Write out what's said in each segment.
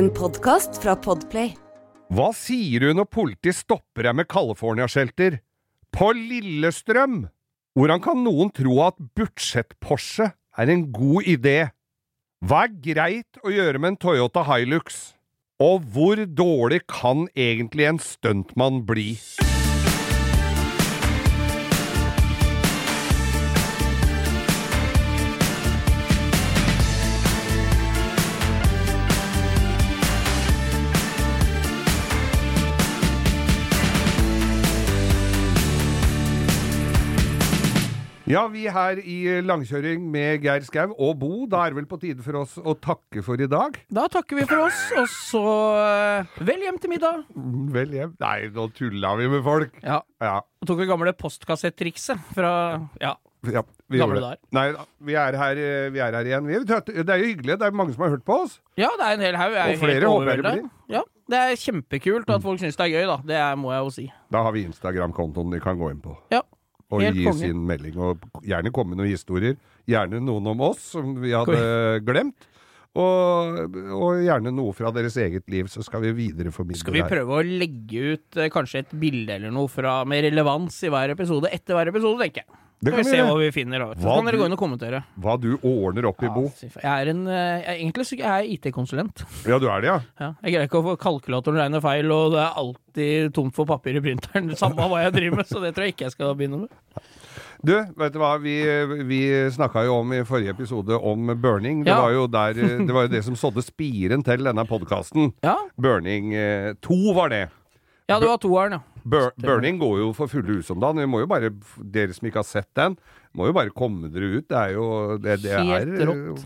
En podkast fra Podplay. Hva sier du når politiet stopper deg med California-skjelter? På Lillestrøm! Hvordan kan noen tro at budsjett-Porsche er en god idé? Hva er greit å gjøre med en Toyota Hilux? Og hvor dårlig kan egentlig en stuntmann bli? Ja, vi er her i langkjøring med Geir Skau og Bo. Da er det vel på tide for oss å takke for i dag. Da takker vi for oss, og så eh, vel hjem til middag. Vel hjem. Nei, nå tulla vi med folk. Ja. Ja. Og tok det gamle postkassettrikset fra Ja. ja vi Gamle gjorde det. Nei, vi er, her, eh, vi er her igjen. Det er jo hyggelig. Det er mange som har hørt på oss. ja, det er en hel haug. Og flere håper jeg det blir. Ja, det er kjempekult at folk syns det er gøy, da. Det er, må jeg jo si. Da har vi Instagram-kontoen de kan gå inn på. Ja. Og Helt gi konge. sin melding. Og gjerne komme med noen historier. Gjerne noen om oss som vi hadde glemt. Og, og gjerne noe fra deres eget liv, så skal vi videreformidle Skal vi prøve å legge ut eh, kanskje et bilde eller noe fra, med relevans i hver episode etter hver episode, tenker jeg. Det kan vi se hva vi finner. da, Så. Hva kan dere du- gå inn og kommentere. Hva du ordner opp i, Bo. Ja, jeg er en eh, jeg, Egentlig så jeg er IT-konsulent. Ja, du er det, ja? Ja, jeg greier ikke å få kalkulatoren regne feil, og det er alltid tomt for papir i printeren. Samme hva jeg driver med, så det tror jeg ikke jeg skal begynne med. Du, vet du hva, vi, vi snakka jo om i forrige episode om burning. Det, Ja. var, jo der, det var jo det som sådde spiren til denne podkasten. Ja, Burning 2 var det. ja det var toeren, ja. Bur burning går jo for fulle hus om dagen. Vi må jo bare, Dere som ikke har sett den, må jo bare komme dere ut. Det er jo det, det er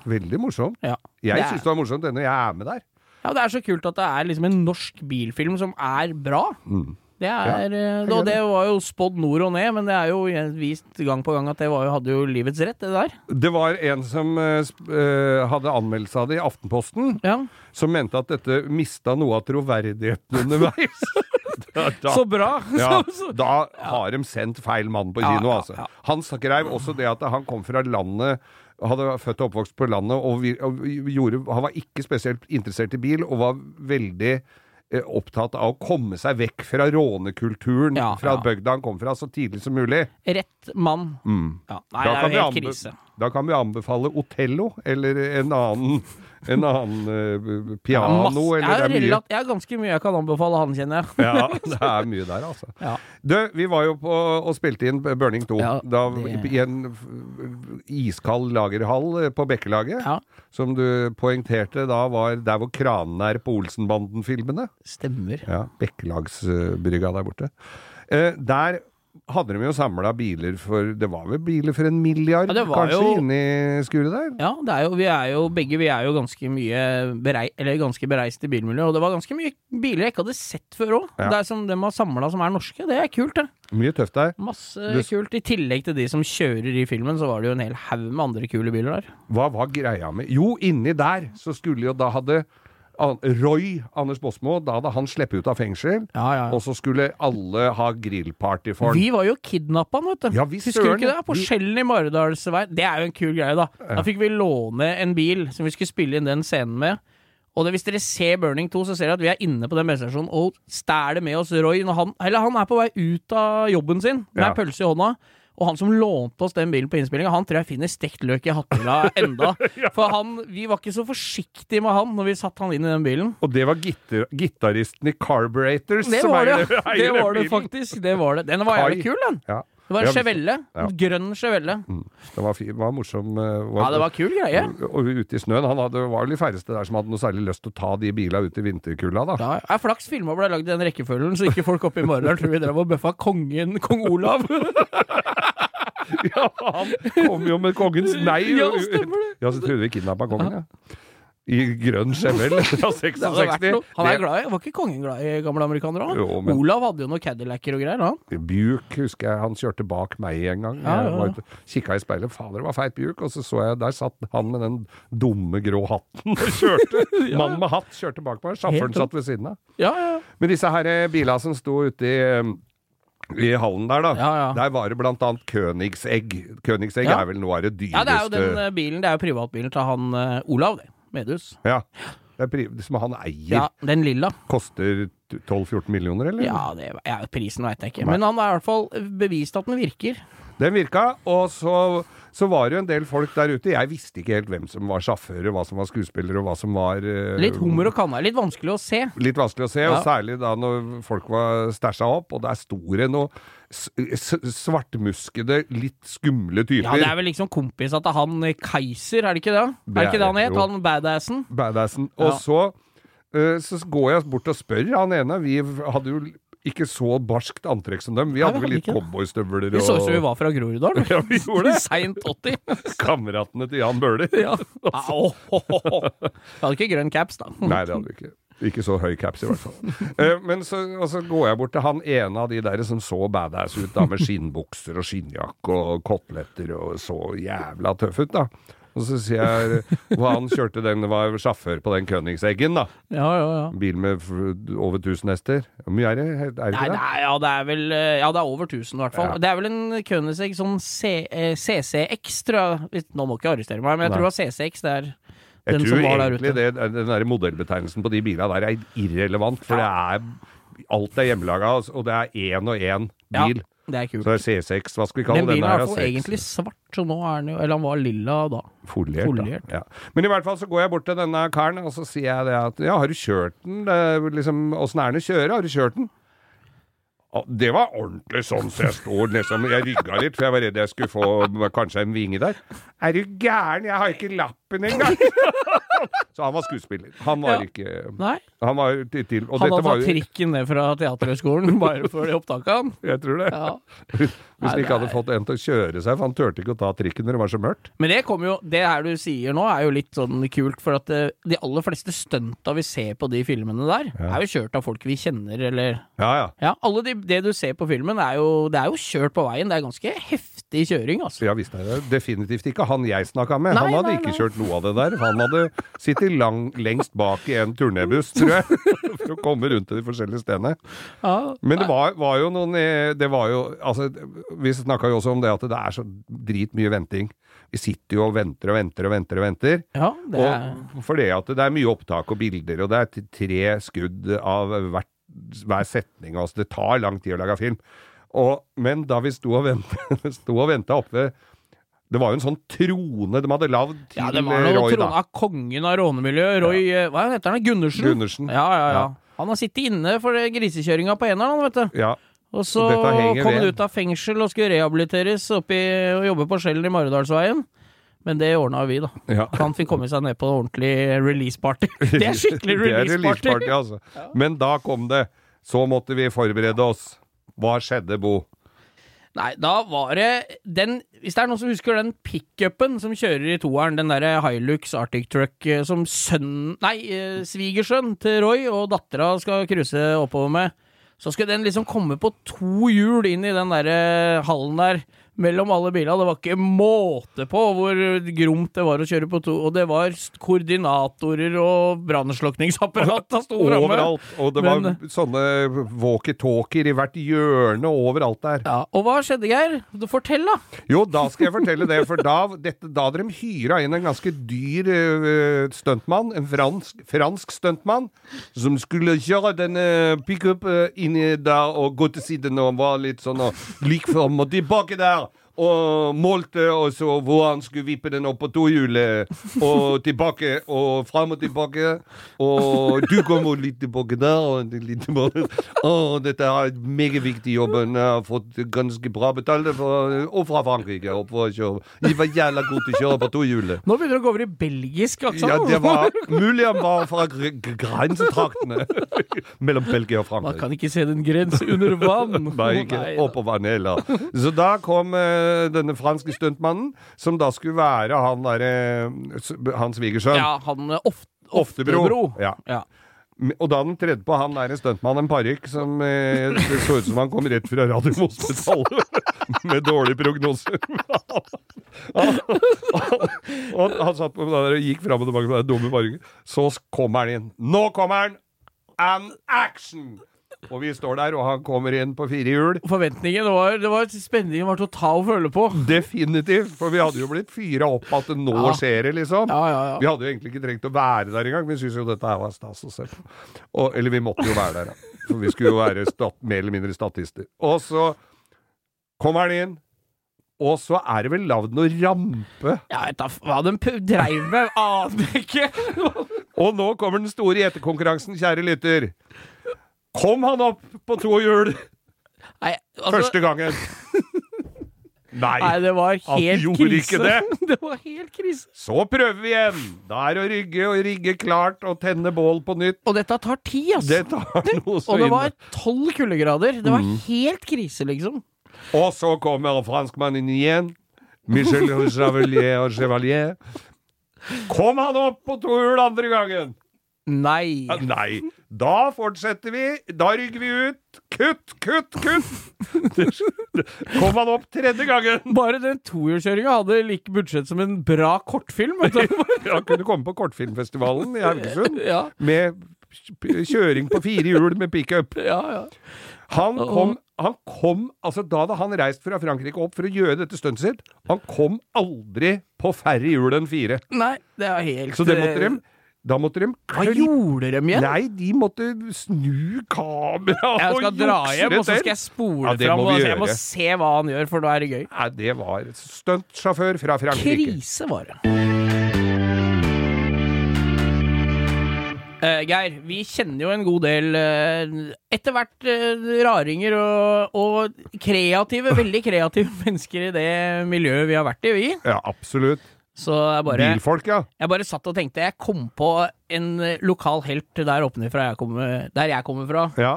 veldig morsomt. ja. Jeg syns det var morsomt når jeg er med der. Ja, det er så kult at det er liksom en norsk bilfilm som er bra. Mm. Det er, Ja, eh, og det var jo spådd nord og ned, men det er jo vist gang på gang at det var jo, hadde jo livets rett, det der. Det var en som uh, hadde anmeldelse av det i Aftenposten, Ja. som mente at dette mista noe av troverdigheten underveis. da, da, Så bra! Ja, da har de sendt feil mann på kino, altså. Han skrev også det at han kom fra landet hadde født og oppvokst på landet og, vi, og gjorde, han var ikke spesielt interessert i bil, og var veldig opptatt av å komme seg vekk fra rånekulturen Ja, fra ja. bygda han kom fra, så tidlig som mulig. Rett mann. Mm. Ja. Nei, det er jo helt krise. Da kan vi anbefale Otello, eller en annen, en annen eh, piano, Masse- eller jeg, er mye. jeg har ganske mye jeg kan anbefale han, kjenner jeg. Ja, det er mye der, altså. Ja. Du, vi var jo på og spilte inn Burning 2. Ja, da, det- I en iskald lagerhall eh, på Bekkelaget. Ja. Som du poengterte da var der hvor kranene er på Olsenbanden-filmene. Stemmer. Ja, Bekkelagsbrygga der borte. Eh, der hadde de jo samla biler for Det var vel biler for en milliard, Ja, kanskje, jo- inni skuret der? Ja, det er jo, vi er jo begge vi er jo ganske mye berei, eller ganske bereist i bilmiljøet, og det var ganske mye biler jeg ikke hadde sett før òg. Ja. Det er som de har samla som er norske. Det er kult, det. Mye tøft der. Masse Du- kult. I tillegg til de som kjører i filmen, så var det jo en hel haug med andre kule biler der. Hva var greia med Jo, inni der så skulle jo da hadde Roy Anders Båsmo, da hadde han sluppet ut av fengsel. Ja, ja, Og så skulle alle ha grillparty for han. Vi var jo kidnappa, vet du. Ja, vi Husker du ikke det? På vi- Skjellen i Maridalsveien. Det er jo en kul greie, da. Da fikk vi låne en bil som vi skulle spille inn den scenen med. Og det, hvis dere ser Burning 2, så ser dere at vi er inne på den bensinstasjonen og stjeler med oss Roy når han Eller han er på vei ut av jobben sin med Ja. pølse i hånda. Og han som lånte oss den bilen på innspillinga, han tror jeg finner stekt løk i hattehylla enda. For han, vi var ikke så forsiktige med han når vi satte han inn i den bilen. Og det var gitar gitaristen i Carburetors Det som var det, eier- eier det, den var det faktisk. Det var det. Den var jævlig kul, den. Ja. Det var en Chevelle. ja. Grønn Chevelle. Det var, var morsom. var, Ja, det var kul greie. Og ute i snøen. Han hadde, var vel de færreste der som hadde noe særlig lyst til å ta de bila ut i vinterkulda, da. Ja, er flaks filma ble lagd i den rekkefølgen, så ikke folk oppe i morgen tror vi drev og bøffa kongen, kong Olav. Ja, han kom jo med kongens nei. Ja, stemmer det. Ja, så trodde vi kidnappa kongen, ja. I grønn Chevelle fra Det hadde vært 66. Han er glad i Var ikke kongen glad i gamle amerikanere? han? Jo, men- Olav hadde jo noen Cadillacer og greier. Han. Bjuk husker jeg han kjørte bak meg en gang. Ja, ja, ja. kikka i speilet, fader det var feit bjuk, og så så jeg der satt han med den dumme grå hatten og kjørte. Mannen med hatt kjørte bak meg, sjåføren satt ved siden av. Ja, ja. Men disse her eh, bila som sto ute i eh, i hallen der, da. Ja, ja. Der var det blant annet Königsegg. Königsegg Ja. er vel noe av det dyreste ja, det er jo den eh, bilen. Det er jo privatbilen til han uh, Olav, det. Medhus. Ja. Det er pri som han eier. Ja, den lilla. Koster 12-14 millioner, eller? Ja, det, ja prisen veit jeg ikke. Men han har i hvert fall bevist at den virker. Den virka, og så, så var det jo en del folk der ute. Jeg visste ikke helt hvem som var sjåfører, hva som var skuespillere, og hva som var uh, Litt hummer og kanna. Litt vanskelig å se. Litt vanskelig å se, Ja. og særlig da når folk var stæsja opp, og der sto det noe svartmuskede, litt skumle typer. Ja, det er vel liksom kompis at han Keiser, er det ikke det? Det er det ikke det han het? Han badassen? Badassen. Og Ja. så, eh, så går jeg bort og spør han ene. Vi hadde jo ikke så barskt antrekk som dem. Vi hadde vel litt cowboystøvler og Vi så ut som vi var fra Groruddalen. Ja, vi gjorde det. Seint 80. Kameratene til Jan Bøhler. Ja. Au, ho, ho, ho. Vi hadde ikke grønn caps, da. Nei, det hadde vi ikke. Ikke så høy caps, i hvert fall. Eh, men så, altså, går jeg bort til han ene av de der som så badass ut, da, med skinnbukser og skinnjakke og koteletter og så jævla tøff ut, da. Og så sier jeg Og han kjørte den, var sjåfør på den Königseggen, da. Ja, ja, ja. Bil med over 1000 hester. Hvor mye er det? Er det Nei, det det? er, ja, det er vel eh, Ja, det er over 1000 i hvert fall. Ja. Det er vel en Königsegg sånn C, eh, CCX, tror jeg. Nå må ikke arrestere meg, men jeg Nei. tror det var CCX. Det er Jeg den tror som var der egentlig ute. det, den der modellbetegnelsen på de bilene der er irrelevant, for det er alt er hjemmelaga, og det er én og én Ja, bil. Det er kult. Så det er C6, hva skal vi kalle Den den? bilen er i her, hvert fall da? egentlig svart, så nå er den jo Eller han var lilla da. Foliert. Foliert. Da. Ja. Men i hvert fall så går jeg bort til denne karen, og så sier jeg det at Ja, har du kjørt den? Det er liksom, Åssen er den å kjøre? Har du kjørt den? Det var ordentlig sånn, så jeg står liksom Jeg rygga litt, for jeg var redd jeg skulle få kanskje en vinge der. Er du gæren? Jeg har ikke lappen engang! så han var skuespiller. Han var Ja. ikke Nei, Han var til, Og han hadde tatt trikken ned fra Teaterhøgskolen bare for det opptaket, han. Jeg tror det. Ja. Hvis han ikke hadde fått en til å kjøre seg, for han turte ikke å ta trikken når det var så mørkt. Men det kommer jo Det her du sier nå, er jo litt sånn kult, for at eh, de aller fleste stunta vi ser på de filmene der, er jo kjørt av folk vi kjenner, eller Ja, ja. Ja, alle de, det du ser på filmen, er jo, det er jo kjørt på veien. Det er ganske heftig kjøring, altså. Ja visst er det definitivt ikke han jeg snakka med. Nei, han hadde nei, ikke nei. kjørt noe av det der. Han hadde sittet lang, lengst bak i en turnébuss, tror jeg, for å komme rundt til de forskjellige stedene. Men det var, var jo noen eh, Det var jo Altså, vi snakka jo også om det at det er så dritmye venting. Vi sitter jo og venter og venter og venter og venter. ja det er Og fordi at det er mye opptak og bilder, og det er tre skudd av hvert, hver setning. Altså, det tar lang tid å lage film. Og, men da vi sto og venta oppe Det var jo en sånn trone de hadde lagd til Ja, det var noe Roy, trone av kongen av rånemiljøet. Roy ja. Hva heter han? Gundersen? Gundersen. Ja, ja, ja. Ja. Han har sittet inne for grisekjøringa på eneren, han, vet du. Ja, Og så kom han ut av fengsel og skulle rehabiliteres oppi og jobbe på Skjellen i Maridalsveien. Men det ordna vi, da. ja. Han fikk komme seg ned på ordentlig release-party. Det er skikkelig release-party! release-party, altså. Men da kom det. Så måtte vi forberede oss. Hva skjedde, Bo? Nei, da var det den Hvis det er noen som husker den pickupen som kjører i toeren, den derre Hilux Arctic Truck eh, som sønn Nei, eh, svigersønn til Roy og dattera skal cruise oppover med, så skulle den liksom komme på to hjul inn i den derre hallen der mellom alle bilene. Det var ikke måte på hvor gromt det var å kjøre på to, og det var koordinatorer og brannslukningsapparat som sto framme. Overalt. Og det var Men- sånne walkietalkier i hvert hjørne overalt der. Ja, og hva skjedde, Geir? Fortell, da! Jo, da skal jeg fortelle det, for da, dette, da hadde de hyra inn en ganske dyr uh, stuntmann, en fransk, fransk stuntmann, som skulle kjøre denne pickup uh, inni der og gå til siden og var litt sånn og lik fram og tilbake der. Og målte, og så hvor han skulle vippe den opp på tohjulet, og tilbake, og fram og tilbake. Og du kommer litt tilbake der, og litt tilbake. Og dette er en meget viktig jobb. Jeg har fått ganske bra betalt, og fra Frankrike. Og for å kjøre. De var jævla gode til å kjøre på tohjulet. Nå begynner det å gå over i belgisk aksent. Ja, det var mulig han var fra gr- gr- grensetraktene mellom Belgia og Frankrike. Man kan ikke se den grense under vann. Nei, ikke oppå vann heller. Så da kom eh, denne franske stuntmannen, som da skulle være han derre Hans svigersønn. Ja, han eh, Oft, Oftebro. Oftebro. Ja. Ja. Og da hadde han tredd på han der stuntmann, en parykk som eh, det så ut som han kom rett fra Radiumhospitalet med dårlig prognose. og han satt på der og gikk fram og tilbake med den dumme parykken. Så kommer han inn. Nå kommer han! And action! Og vi står der, og han kommer inn på fire hjul. Forventningen var, det var Spenningen var til å føle på. Definitivt, for vi hadde jo blitt fyra opp at det nå Ja. skjer det, liksom. Ja, ja, ja. Vi hadde jo egentlig ikke trengt å være der engang, vi syntes jo dette her var stas å se på. Eller vi måtte jo være der, da. For vi skulle jo være stat, mer eller mindre statister. Og så kommer han inn, og så er det vel lagd noe rampe. Jeg vet da hva de dreiv med, aner ikke. Og nå kommer den store gjetekonkurransen, kjære lytter. Kom han opp på to hjul Nei, altså, første gangen? Nei. nei, det var Han gjorde krise. ikke det. det var helt krise. Så prøver vi igjen. Da er det å rygge og rigge klart og tenne bål på nytt. Og dette tar tid, altså. Det tar noe så Og det var tolv kuldegrader. Det var Mm. helt krise, liksom. Og så kommer franskmannen igjen. Michel Chevalier og Chevalier. Kom han opp på to hjul andre gangen? Nei. Ja, Nei. Da fortsetter vi. Da rygger vi ut. Kutt, kutt, kutt! Kom han opp tredje gangen? Bare den tohjulskjøringa hadde like budsjett som en bra kortfilm. Vet du. Han kunne komme på Kortfilmfestivalen i Haugesund ja, med kjøring på fire hjul med pickup. ja, ja. Han kom, han kom altså Da hadde han reist fra Frankrike opp for å gjøre dette stuntet sitt. Han kom aldri på færre hjul enn fire. Nei, det er helt Så det måtte de Da måtte de Hva gjorde de igjen? Nei, de måtte snu kameraet og jukse det til. Jeg skal dra hjem, og så skal jeg spole Ja, fram. Og jeg må se hva han gjør, for da er det gøy. Nei, det var stuntsjåfør fra Frankrike. Krise var det. Uh, Geir, vi kjenner jo en god del uh, etter hvert uh, raringer og, og kreative, veldig kreative mennesker i det miljøet vi har vært i, vi. Ja, absolutt. Så jeg bare, Bilfolk, ja. jeg bare satt og tenkte Jeg kom på en eh, lokal helt der oppnifra jeg kommer, der jeg kommer fra. ja.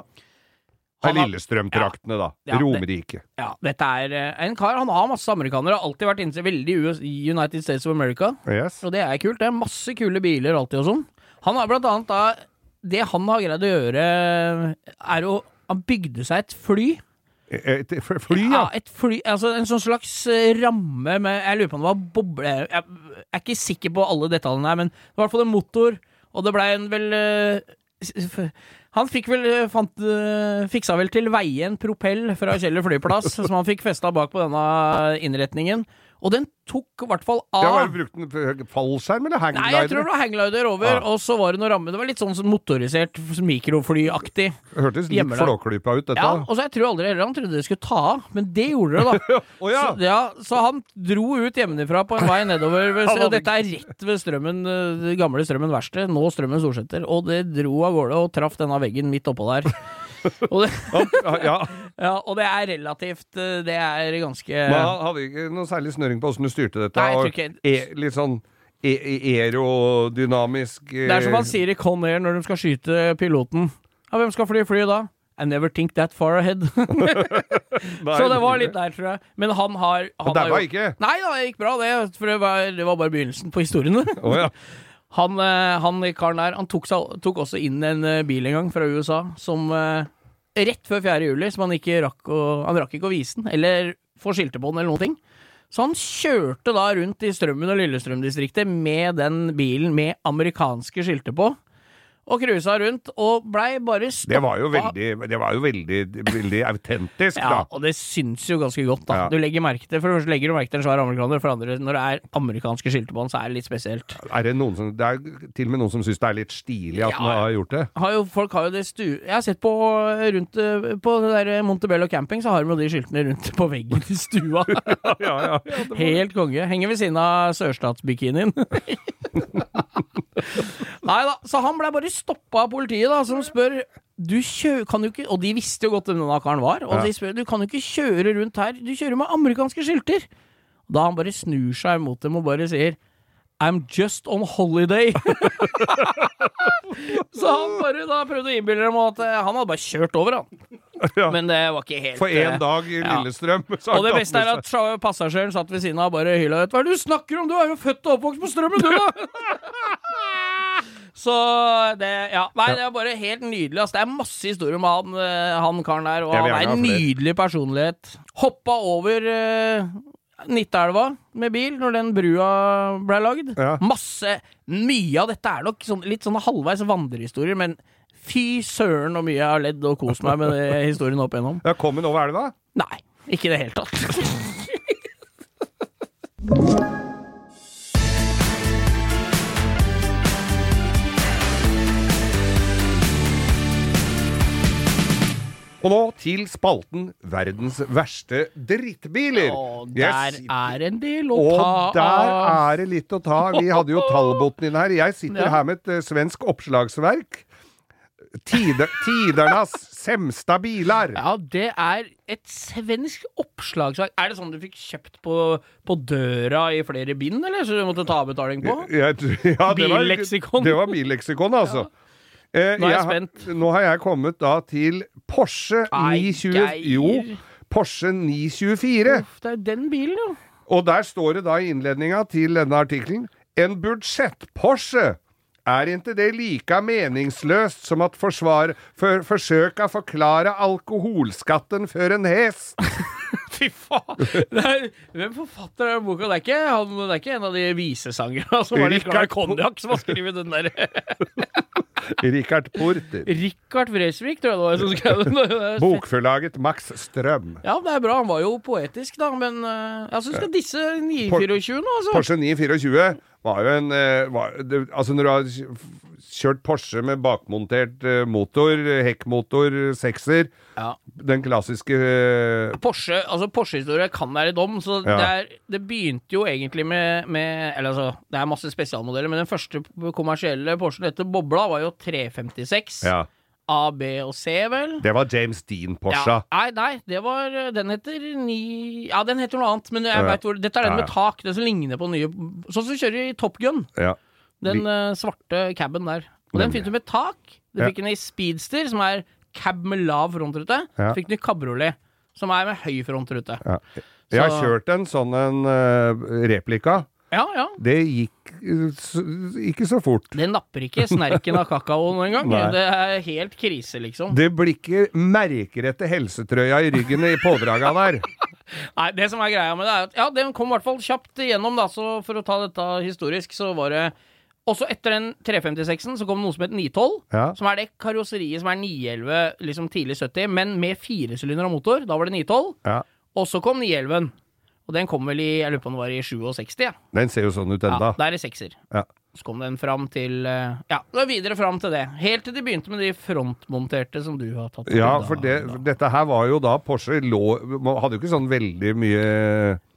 Det er Lillestrøm-traktene, da. Ja, det- Romerike. Ja, dette er eh, en kar. Han har masse amerikanere. Har alltid vært inne veldig i US, United States of America. Yes. Og det er kult. Det er masse kule biler alltid og sånn. Han har blant annet da Det han har greid å gjøre, er jo Han bygde seg et fly. Et fly, Ja, ja. et fly Altså en sånn slags eh, ramme med Jeg lurer på om det var boble... Jeg er ikke sikker på alle detaljene her, men det var i hvert fall en motor, og det blei en vel eh, han fikk vel eh, fant, fiksa vel til veie en propell fra Kjeller flyplass, som han fikk festa bak på denne innretningen. Og den tok i hvert fall av. Ja, Var det brukt en fallskjerm eller Nei, jeg tror det var hangglider over, Ja. og så var det noe ramme. Det var litt sånn motorisert mikroflyaktig. Hørtes litt flåklypa ut, dette. Ja, og så jeg tror aldri heller han trodde det skulle ta av, men det gjorde det, da. oh, ja. Så, ja, så han dro ut hjemmefra på en vei nedover. Ved, og dette er rett ved Strømmen, eh, det gamle Strømmen verksted, nå Strømmen Storsenter. Og det dro av gårde og traff denne veggen midt oppå der. Og det, ja. ja, og det er relativt eh, Det er ganske Men han hadde ikke noe særlig snøring på åssen du styrte dette. Nei, jeg tror ikke- Og, litt sånn e e aerodynamisk Det er som han sier i Con Air når de skal skyte piloten. Ja, hvem skal fly flyet da? I never think that far ahead. Så det var litt der, tror jeg. Men han har han Han var har jo- ikke? Nei da, det gikk bra, det. For det var, det var bare begynnelsen på historiene. oh, ja. Han, eh, han karen der, han tok, tok også inn en eh, bil en gang fra USA som eh, Rett før 4. juli, som han ikke rakk å Han rakk ikke å vise den, eller få skilte på den, eller noen ting. Så han kjørte da rundt i Strømmen og Lillestrøm-distriktet med den bilen med amerikanske skilter på. Og cruisa rundt, og blei bare stoppa. Det var jo veldig, det var jo veldig, veldig autentisk, Ja, da. og det syns jo ganske godt, da. Ja. Du legger merke til For det første legger du merke til en svær amerikaner, for det andre, når det er amerikanske skilter på den, så er det litt spesielt. Er det, noen som, det er til og med noen som syns det er litt stilig at Ja, man har gjort det. har jo, folk har jo det stu... Jeg har sett på rundt eh, På det der Montebello camping, så har de jo de skiltene rundt på veggen i stua. Ja, ja, ja. Helt konge. Henger ved siden av sørstatsbikinien. Nei da, så han blei bare stoppa av politiet, da, som spør du kjø kan jo ikke, Og de visste jo godt hvem denne karen var. Og Ja. de spør du kan jo ikke kjøre rundt her, du kjører med amerikanske skilter. Da han bare snur seg mot dem og bare sier I'm just on holiday. så han bare da prøvde å innbille dem at eh, han hadde bare kjørt over, han. Ja. Men det var ikke helt For eh, én dag i. Lillestrøm. Ja. og det beste er at passasjeren satt ved siden av og bare hyla ut. Hva er det du snakker om? Du er jo født og oppvokst på Strømmen, du, da! Så det Ja. Nei, det er bare helt nydelig. Altså, Det er masse historier om han, eh, han karen der, og han er en nydelig personlighet. Hoppa over uh, Nittelva med bil, når den brua ble lagd. Ja. Masse Mye av dette er nok sånn, litt sånne halvveis vandrehistorier, men fy søren hvor mye jeg har ledd og kost meg med historien opp igjennom. Ja, kom hun over elva? Nei, ikke i det hele tatt. Og nå til spalten Verdens verste drittbiler. Og der sitter... er en del å Og ta der er det litt å ta. Vi hadde jo Talboten inn her. Jeg sitter Ja. her med et uh, svensk oppslagsverk. Tide, tidernas semsta bilar. Ja, det er et svensk oppslagsverk. Er det sånn du fikk kjøpt på, på døra i flere bind, eller? Så du måtte ta avbetaling på? Ja, ja, det var- Billeksikon. Det var billeksikon, altså. Eh, Nå er jeg har- spent. Nå har jeg kommet da til Porsche Ai, 920... Jo, Porsche 924. Uff, det er den bilen, jo. Og der står det da i innledninga til denne artikkelen En budsjett-Porsche er ikke det like meningsløst som at forsvar, for, forsøka forklare alkoholskatten for en hest? Fy faen! Er, hvem forfatter den boka? Det er ikke, han, det er ikke en av de visesangerne som var litt i konjakk, som har skrevet den der. Richard Porter. Richard Vresvik, tror jeg det var som skrev. Det. Bokforlaget Max Strøm. Ja, det er bra. Han var jo poetisk, da, men uh, jeg syns disse 924 nå, altså. Porsche 924 var jo en eh, var, det, Altså, når du har kjørt Porsche med bakmontert eh, motor, hekkmotor, sekser, Ja. den klassiske eh, Porsche, altså Porsche-historie kan være dom, så Ja. det, er, det begynte jo egentlig med, med Eller altså, det er masse spesialmodeller, men den første kommersielle Porschen etter Bobla var jo 356. Ja. A, B og C, vel? Det var James Dean Porsche. Ja, nei, nei, det var Den heter ni Ja, den heter noe annet, men jeg veit hvor Dette er den med tak, den som ligner på nye Sånn som du kjører i Top Gun. Ja. Den eh, svarte caben der. Og den fikk du med tak. Du fikk den i Speedster, som er cab med lav frontrute. Ja. Fikk den i Cabriolet, som er med høy frontrute. Ja. Jeg har kjørt en sånn en uh, replika. Ja, ja. Det gikk eh, ikke så fort. Det napper ikke snerken av kakaoen engang. Det er helt krise, liksom. Det blir ikke merker etter helsetrøya i ryggen i pådraga der. Nei, det som er greia med det, er at ja, den kom i hvert fall kjapt igjennom, da. Så for å ta dette historisk, så var det også etter den 356-en så kom det noe som het 912. Ja. Som er det karosseriet som er 911, liksom tidlig 70, men med firesylindere motor. Da var det 912. Ja. Og så kom 911. Og den kom vel i jeg lurer på om det var i 67. Ja. Den ser jo sånn ut enda. Ja, det er i sekser. Ja. Så kom den fram til eh, Ja, det var videre fram til det. Helt til de begynte med de frontmonterte som du har tatt. Ja, for det, for dette her var jo da Porsche lå man Hadde jo ikke sånn veldig mye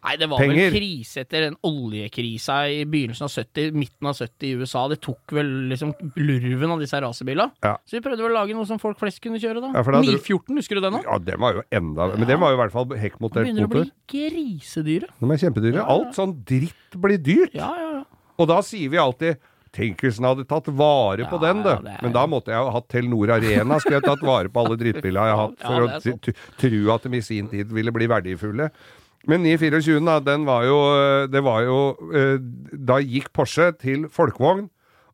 Nei, det var penger. vel krise etter den oljekrisa i begynnelsen av 70, midten av 70 i USA. Det tok vel liksom lurven av disse racerbilene. Ja. Så vi prøvde vel å lage noe som folk flest kunne kjøre, da. Ja, da 914, husker du den nå? Ja, den var jo enda Men den var jo i hvert fall hekkmotert motor. begynner å bli grisedyre. De er kjempedyre. Ja, ja. Alt sånn dritt blir dyrt. Ja, ja, ja. Og da sier vi alltid Tenk hvis den hadde tatt vare på Ja, den, du. ja, er- Men da måtte jeg ha hatt Telenor Arena. Skulle jeg tatt vare på alle drittbilene jeg har hatt, for er å tro at de i sin tid ville bli verdifulle. Men 924, da, den var jo Det var jo eh, Da gikk Porsche til folkevogn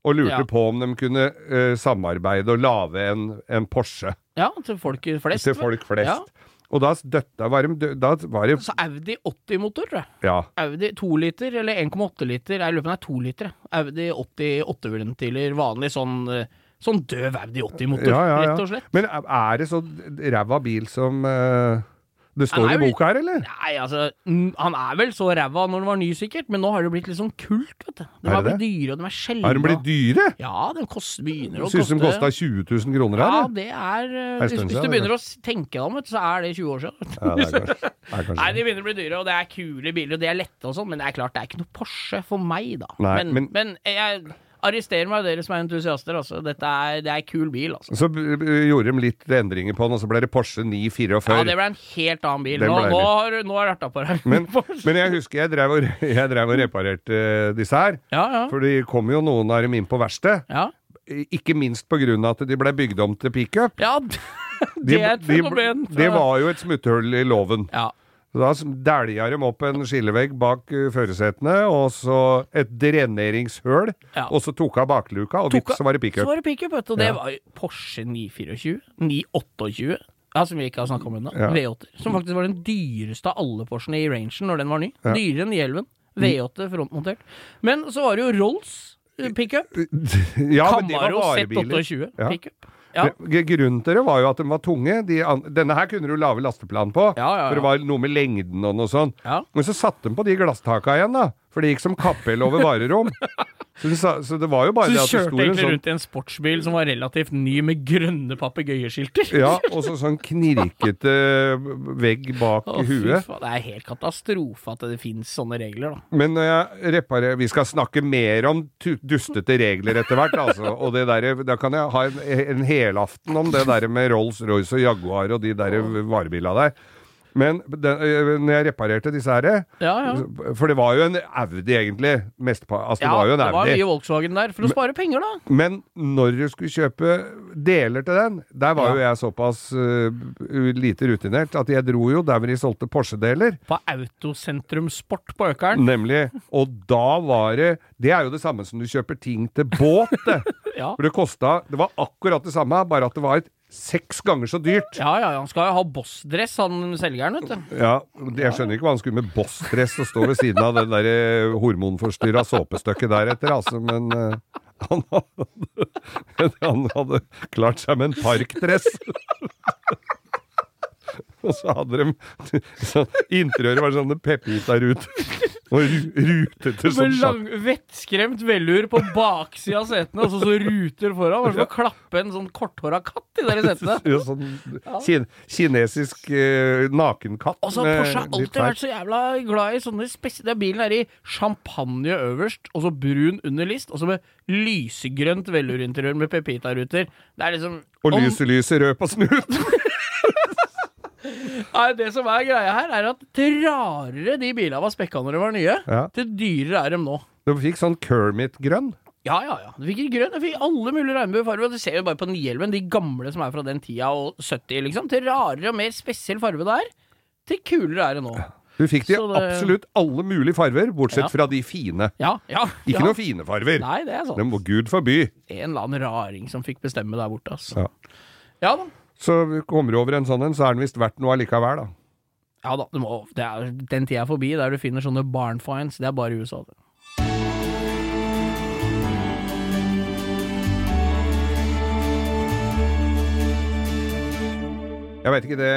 og lurte Ja. på om de kunne eh, samarbeide og lage en, en Porsche Ja, til folk flest. til folk flest. Ja. Og da, døtta var de, da var det Så Audi 80-motor, tror jeg. Ja. Audi 2 liter eller 1,8 liter. Jeg lurer på om det er 2 liter. Audi 80 8-ventiler, vanlig sånn, eh, sånn døv Audi 80-motor, Ja, ja, ja. rett og slett. Men er det så ræva bil som eh, det står Han er i boka her, eller? Nei, altså, han er vel så ræva når den var ny, sikkert, men nå har det blitt litt sånn kult, vet du. De Er har blitt dyre, og de er sjeldne. Har de blitt dyre? Ja, den kost, begynner å koste... Syns de kosta 20 000 kroner her? Ja, det er eh, Hvis, stund hvis du det, begynner å tenke deg om, vet du, så er det 20 år siden. Ja, det er kanskje, er kanskje. Nei, de begynner å bli dyre, og det er kule biler, og de er lette og sånn, men det er klart, det er ikke noe Porsche for meg, da. Nei, men, men- men jeg arresterer meg, dere som er entusiaster, altså. Dette er, det er kul bil, altså. Så gjorde de litt endringer på den, og så ble det Porsche 944. Ja, det ble en helt annen bil. Den Nå, nå har nå har jeg på deg. men, men jeg husker jeg drev og, jeg drev og reparerte eh, disse her. Ja, ja. For det kom jo noen av dem inn på verksted. Ja, Ikke minst på grunn av at de ble bygd om til pickup. ja det er et De- de- fenomen. Det var jo et smutthull i loven. Ja. Da dælja de opp en skillevegg bak uh, førersetene, og så et dreneringshøl, Ja. og så tok av bakluka, og vips, så var det Så var det pickup, vet du. Og det Ja. var Porsche 924, 928. Ja, Som vi ikke har snakka om ennå. Ja. V8. Som faktisk var den dyreste av alle Porschene i rangen når den var ny. Ja. Dyrere enn elven, V8 frontmontert. Men så var det jo Rolls eh, pickup. Ja, men det var Camaro. Z28 Ja. pickup. Ja. Grunnen til det var jo at de var tunge. De, denne her kunne du lage lasteplan på, for det var noe med lengden og noe sånt. Men så satte de på de glasstaka igjen, da. For det gikk som kappell over varerom. Så, sa, så det var jo bare Så det at det kjørte sto en egentlig sånn rundt i en sportsbil som var relativt ny, med grønne papegøyeskilter? Ja, og så sånn knirkete vegg bak fy huet. faen, det er helt katastrofe at det finnes sånne regler, da. Men når jeg reparerer Vi skal snakke mer om dustete regler etter hvert, altså. Og det der, da kan jeg ha en, en helaften om det der med Rolls-Royce og Jaguar og de der varebilene der. Men den, øh, når jeg reparerte disse her Ja, ja. For det var jo en Audi, egentlig. Mest, altså, det Ja, var jo en det var mye Volkswagen der, for å spare penger, da. Men når du skulle kjøpe deler til den, der var jo jeg såpass uh, lite rutinert at jeg dro jo der hvor de solgte Porsche-deler. På Autosentrum Sport på Økeren. Nemlig. Og da var det Det er jo det samme som du kjøper ting til båt, det. Ja. For det kosta Det var akkurat det samme, bare at det var et seks ganger så dyrt. Ja, ja, han skal jo ha bossdress, han selgeren, vet du. Ja, Jeg skjønner ikke hva han skulle med bossdress og stå ved siden av det der eh, hormonforstyrra såpestykket deretter, altså, men eh, han, hadde, han hadde klart seg med en parkdress. Og så hadde de så Interiøret var sånne Pepita-ruter. Og ru- rutete sånn Med lang, vettskremt velur på baksida av setene, og så, så ruter foran. Som å klappe en sånn korthåra katt i de setene. Ja, sånn kin kinesisk eh, nakenkatt. Og så har Porsche alltid vært så jævla glad i sånne spesielle Bilen er i champagne øverst, og så brun under list, og så med lysegrønt velurinteriør med pepita-ruter. Det er liksom Og lyset lyser rød på snuten. Nei, det som er greia her, er at til rarere de bilene var spekka når de var nye, Ja. til dyrere er de nå. Du fikk sånn Kermit-grønn. Ja, ja, ja. Du fikk ikke grønn, du fikk alle mulige regnbuefarger. og Du ser jo bare på 911, de gamle som er fra den tida, og 70, liksom. Til rarere og mer spesiell farge det er, til kulere er det nå. Du fikk de Så det- absolutt alle mulige farver, bortsett Ja. fra de fine. Ja, ja. Ikke ja. noen fine farver. Nei, det er Det sant. må Gud forby. En eller annen raring som fikk bestemme der borte, altså. Ja. Ja da. Så kommer du over en sånn en, så er den visst verdt noe allikevel, da. Ja da, må, det er, den tida er forbi der du finner sånne barnfines. Det er bare i USA. Det. Jeg vet ikke det,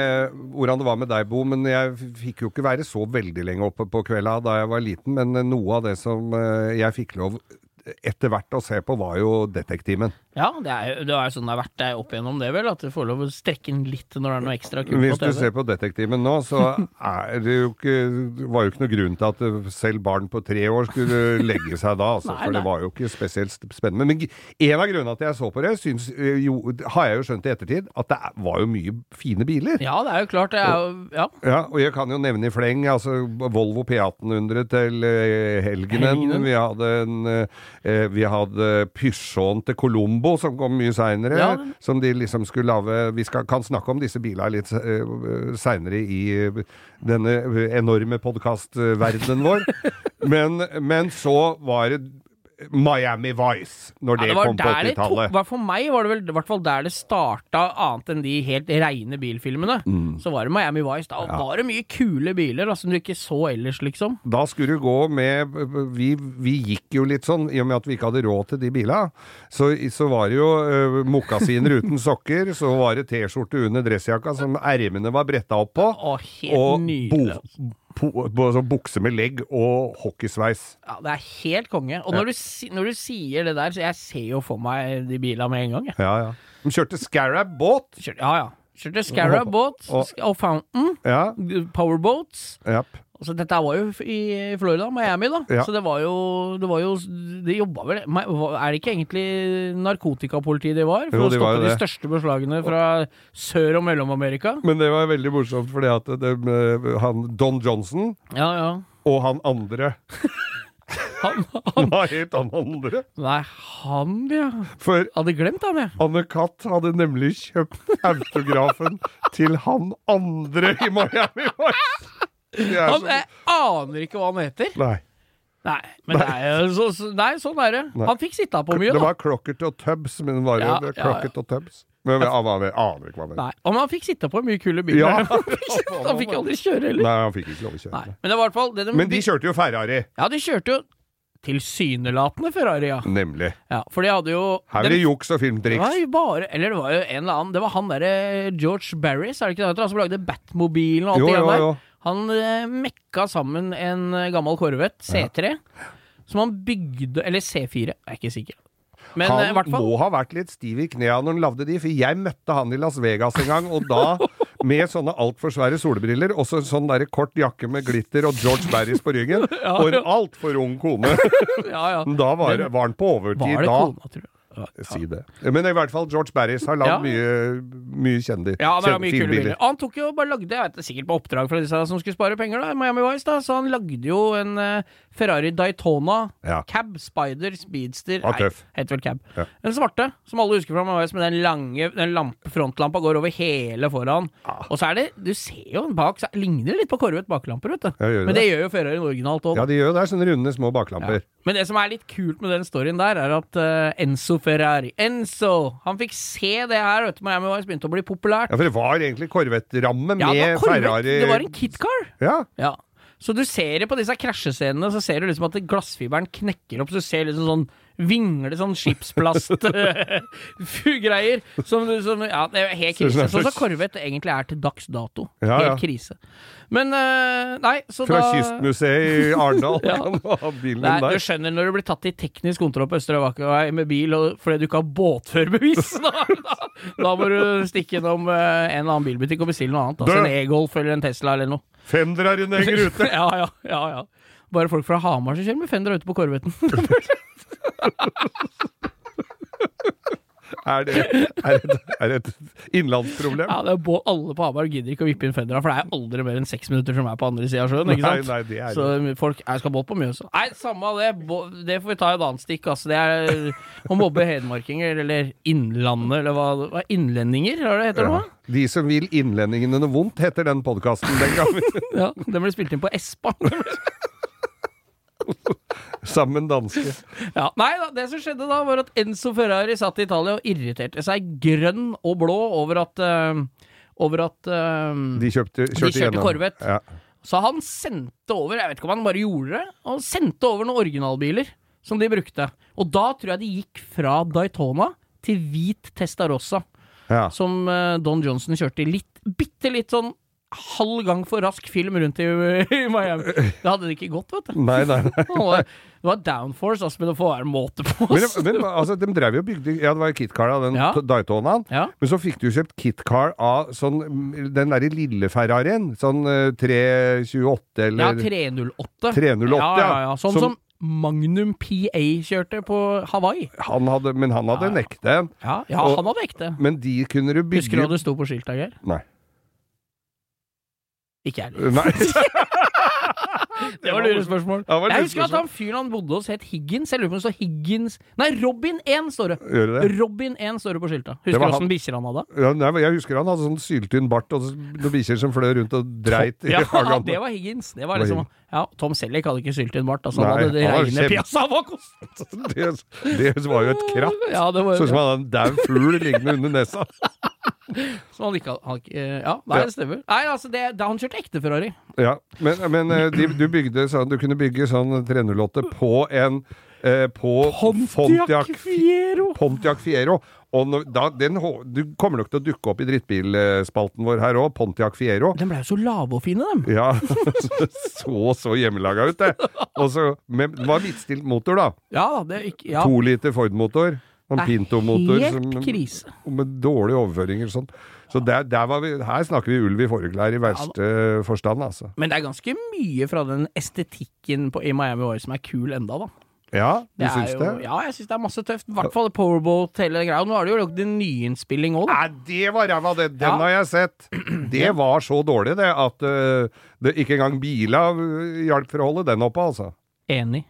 hvordan det var med deg, Bo, men jeg fikk jo ikke være så veldig lenge oppe på kvelda da jeg var liten. Men noe av det som eh, jeg fikk lov etter hvert å se på, var jo Detektimen. Ja, det er, jo- det er sånn det har vært opp igjennom det, vel. At du får lov å strekke den litt når det er noe ekstra kult Hvis på du ser på Detektimen nå, så er det jo ikke, var jo ikke noe grunn til at selv barn på tre år skulle legge seg da, altså, Nei, for det var jo ikke spesielt spennende. Men en av grunnene til at jeg så på det, syns, eh, jo, har jeg jo skjønt i ettertid, at det var jo mye fine biler. Ja, det er jo klart, det er jo Ja. Ja, og jeg kan jo nevne i fleng, altså Volvo P1800 til eh, Helgenen. Helgenen. Vi hadde en eh, Vi hadde Pysjåen til Colombo, som kom mye seinere. Ja. Som de liksom skulle lage Vi skal, kan snakke om disse bilene litt uh, seinere i eh, denne eh, enorme podkastverdenen vår. men, men så var det Miami Vice, når Ja, det, kom på der 80-tallet. For meg var det vel i hvert fall der det starta, annet enn de helt reine bilfilmene. Mm. Så var det Miami Vice. Da var det mye kule biler da, som du ikke så ellers, liksom. Da skulle du gå med vi, vi gikk jo litt sånn, i og med at vi ikke hadde råd til de bila. Så, så var det jo uh, mokasiner uten sokker, så var det T-skjorte under dressjakka som ermene var bretta opp på. Å, helt Og nydelig. altså. bo, så bukse med legg og hockeysveis. Ja, det er helt konge. Og når, du, når du sier det der, så jeg ser jo for meg de bilene med en gang. Jeg. Ja, ja. De kjørte Scarab båt. Kjørte, ja, ja. Kjørte Scarab båt Og- og Fountain, Ja. powerboats. Japp. Altså, dette var jo i Florida, Miami, da. Ja. Så det var jo Det var jo De jobba vel Er det ikke egentlig narkotikapolitiet de var? For Jo, de å stoppe de det. største beslagene fra Sør- og Mellom-Amerika? Men det var veldig morsomt, fordi at det, han Don Johnson Ja, ja. og han andre Han, han var helt han andre. Nei, han, ja. For Hadde glemt han, jeg. Anne Katt hadde nemlig kjøpt autografen til han andre i Miami Vice. Han, jeg aner ikke hva han heter. Nei. Nei, men det er så, Nei, sånn er det. Nei. Han fikk sitte på mye, Det var Crocket og Tubbs, men var jo Ja, det, ja, Crocket og Tubbs. Men vi, aner ikke hva det er. Nei, men han fikk sitte på mye kule biler. Ja. han fikk aldri kjøre heller. Nei, han fikk ikke lov å kjøre. Nei, men det var fall det de, Men de kjørte jo Ferrari, Ja, de kjørte jo tilsynelatende Ferrari, ja. nemlig. ja. For de hadde jo Her er det juks og filmtriks. Nei, bare Eller det var jo en eller annen Det var han derre George Barris, er det ikke det han heter? Han som lagde Batmobilen og alt Jo, det jo, der. jo. Han eh, mekka sammen en eh, gammel Corvette C3 som han bygde Eller C4, jeg er ikke sikker. Men eh, Han hvert må ha vært litt stiv i knærne når han lagde de, for jeg møtte han i Las Vegas en gang, og da med sånne altfor svære solbriller, og så sånn der kort jakke med glitter og George Barris på ryggen, og en altfor ung kone. Ja, ja. Da var, var han på overtid Var det da. kona, tror jeg? Si det. Men i hvert fall George Barris har lagd Ja. mye, mye kjendis. Ja, han har mye kule biler. Han tok jo bare lagde, jeg vet sikkert på oppdrag fra disse som skulle spare penger, da, Miami Vice, da, så han lagde jo en eh, Ferrari Daytona Ja. Cab, Spider, Speedster ah. Nei, heter vel Cab. Ja. Den svarte, som alle husker fra Miami med den lange den lampe, frontlampa går over hele foran. Og så er det Du ser jo bak, så ligner det litt på Corvette baklamper, vet du. Det Men det gjør jo Ferrari originalt òg. Ja, de gjør jo det. Sånne runde, små baklamper. Men det som er litt kult med den storyen der, er at uh, Enzo Ferrari Enzo! Han fikk se det her, vet du. Miami Vice begynte å bli populært. Ja, for det var egentlig Corvette-ramme Ja, det med var Corvette. Ferrari Det var en kitcar. Ja. Ja. Så du ser det på disse krasjescenene, så ser du liksom at glassfiberen knekker opp, så du ser liksom sånn vingle sånn skipsplast-greier. Som, du- som Ja, det er helt krise. Sånn som slags- egentlig er til dags dato. Ja, Helt ja. krise. Men eh, nei, så Fra da Kystmuseet i Arendal. Ja. Bilen Nei, der. du skjønner når du blir tatt i teknisk kontroll på Østre Vakervei med bil fordi du ikke har båtførerbevis. Da, da, da må du stikke innom eh, en annen bilbutikk og bestille noe annet. Altså en E-Golf eller en Tesla eller noe. Fenderen henger ute. ja, ja, ja, ja. Bare folk fra Hamar som kjører med Fender ute på Corvetten. Er det, er det, er det et innlandsproblem? ja, det er bå- Alle på Hamar gidder ikke å vippe inn Fendera, for det er aldri mer enn seks minutter som er på andre sida av sjøen. ikke sant? nei, det er Så folk jeg skal båt på Mjøsa. Nei, samme av det. Det får vi ta et annet stikk. Altså. Det er å mobbe hedmarkinger, eller Innlandet, eller hva, hva Innlendinger, hva det det ja. nå? De som vil innlendingene noe vondt, heter den podkasten den. Ja, Den ble spilt inn på Espa. Sammen danske. Ja, nei da, det som skjedde da, var at Enzo Ferrari satt i Italia og irriterte seg grønn og blå over at uh, Over at uh, De kjøpte, kjørte kjørte. Corvette. Ja. Så han sendte over, jeg vet ikke om han bare gjorde det, han sendte over noen originalbiler som de brukte. Og da tror jeg de gikk fra Daytona til hvit Testarossa, Ja. som eh, Don Johnson kjørte i litt, bitte litt sånn halv gang for rask film rundt i, i Miami. Det hadde det ikke gått, vet du. Nei, nei, nei. nei. Det var downforce, altså, men det får være en måte på. Men, men altså, de drev jo og bygde Ja, det var KitKar, da, den Ja. Daytonaen. Ja. Men så fikk du kjøpt KitKar av sånn Den derre lille Ferrarien. Sånn eh, 328 eller Ja, 308. 308, ja. ja, ja. Sånn Som- som, Magnum PA kjørte på Hawaii. han hadde, Men han hadde Ja, en ekte en. Ja, ja Og- han hadde ekte. Men de kunne du bygge Husker du hva det sto på skiltet, Geir? Nei. Ikke jeg heller. Det var lurespørsmål. Ja, det var Jeg husker at han fyren han bodde hos, het Higgins. Jeg lurer på om det står Higgins Nei, Robin 1 står det. Gjør det? Robin 1 står det på skilta. Husker du åssen bikkjer han hadde? Ja, nei, jeg husker han hadde sånn syltynn bart og noen bikkjer som fløy rundt og dreit i Ja, hagen. det var Higgins. Det var liksom Ja, Tom Selleck hadde ikke syltynn bart. Altså, han Nei, hadde det reine kjempe- Piazza Vacos. det, det var jo et kratt. Ja, det Sånn som han hadde en daud fugl liggende under nesa. Som han ikke hadde Ja, nei, det stemmer. Nei, altså, det, det, han kjørte ekte Ferrari. Ja, men, men eh, de, du bygde sånn Du kunne bygge sånn 308 på en eh, På Pontiac, Fiero. Pontiac Fiero. Og når, da, den, du kommer nok til å dukke opp i drittbilspalten vår her òg, Pontiac Fiero. De ble jo så lave og fine, dem. Ja, så så hjemmelaga ut, det. Og så med, Det var midtstilt motor, da. Ja, det gikk ja. To liter Ford-motor. En er Pinto-motor Helt krise. med dårlige overføringer og sånn. Så der, der var vi, her snakker vi ulv i fåreklær i verste forstand, altså. Men det er ganske mye fra den estetikken på, i Miami Vice som er kul enda, da. Ja, du Det syns jo, det? Ja, jeg syns det er masse tøft. I hvert fall Powerboat, hele greia. Nå har de jo lagd en nyinnspilling òg, da. Nei, det var ræva, det. Den Ja. har jeg sett. Det var så dårlig, det, at uh, det ikke engang bila øh, hjalp for å holde den oppe, altså. Enig.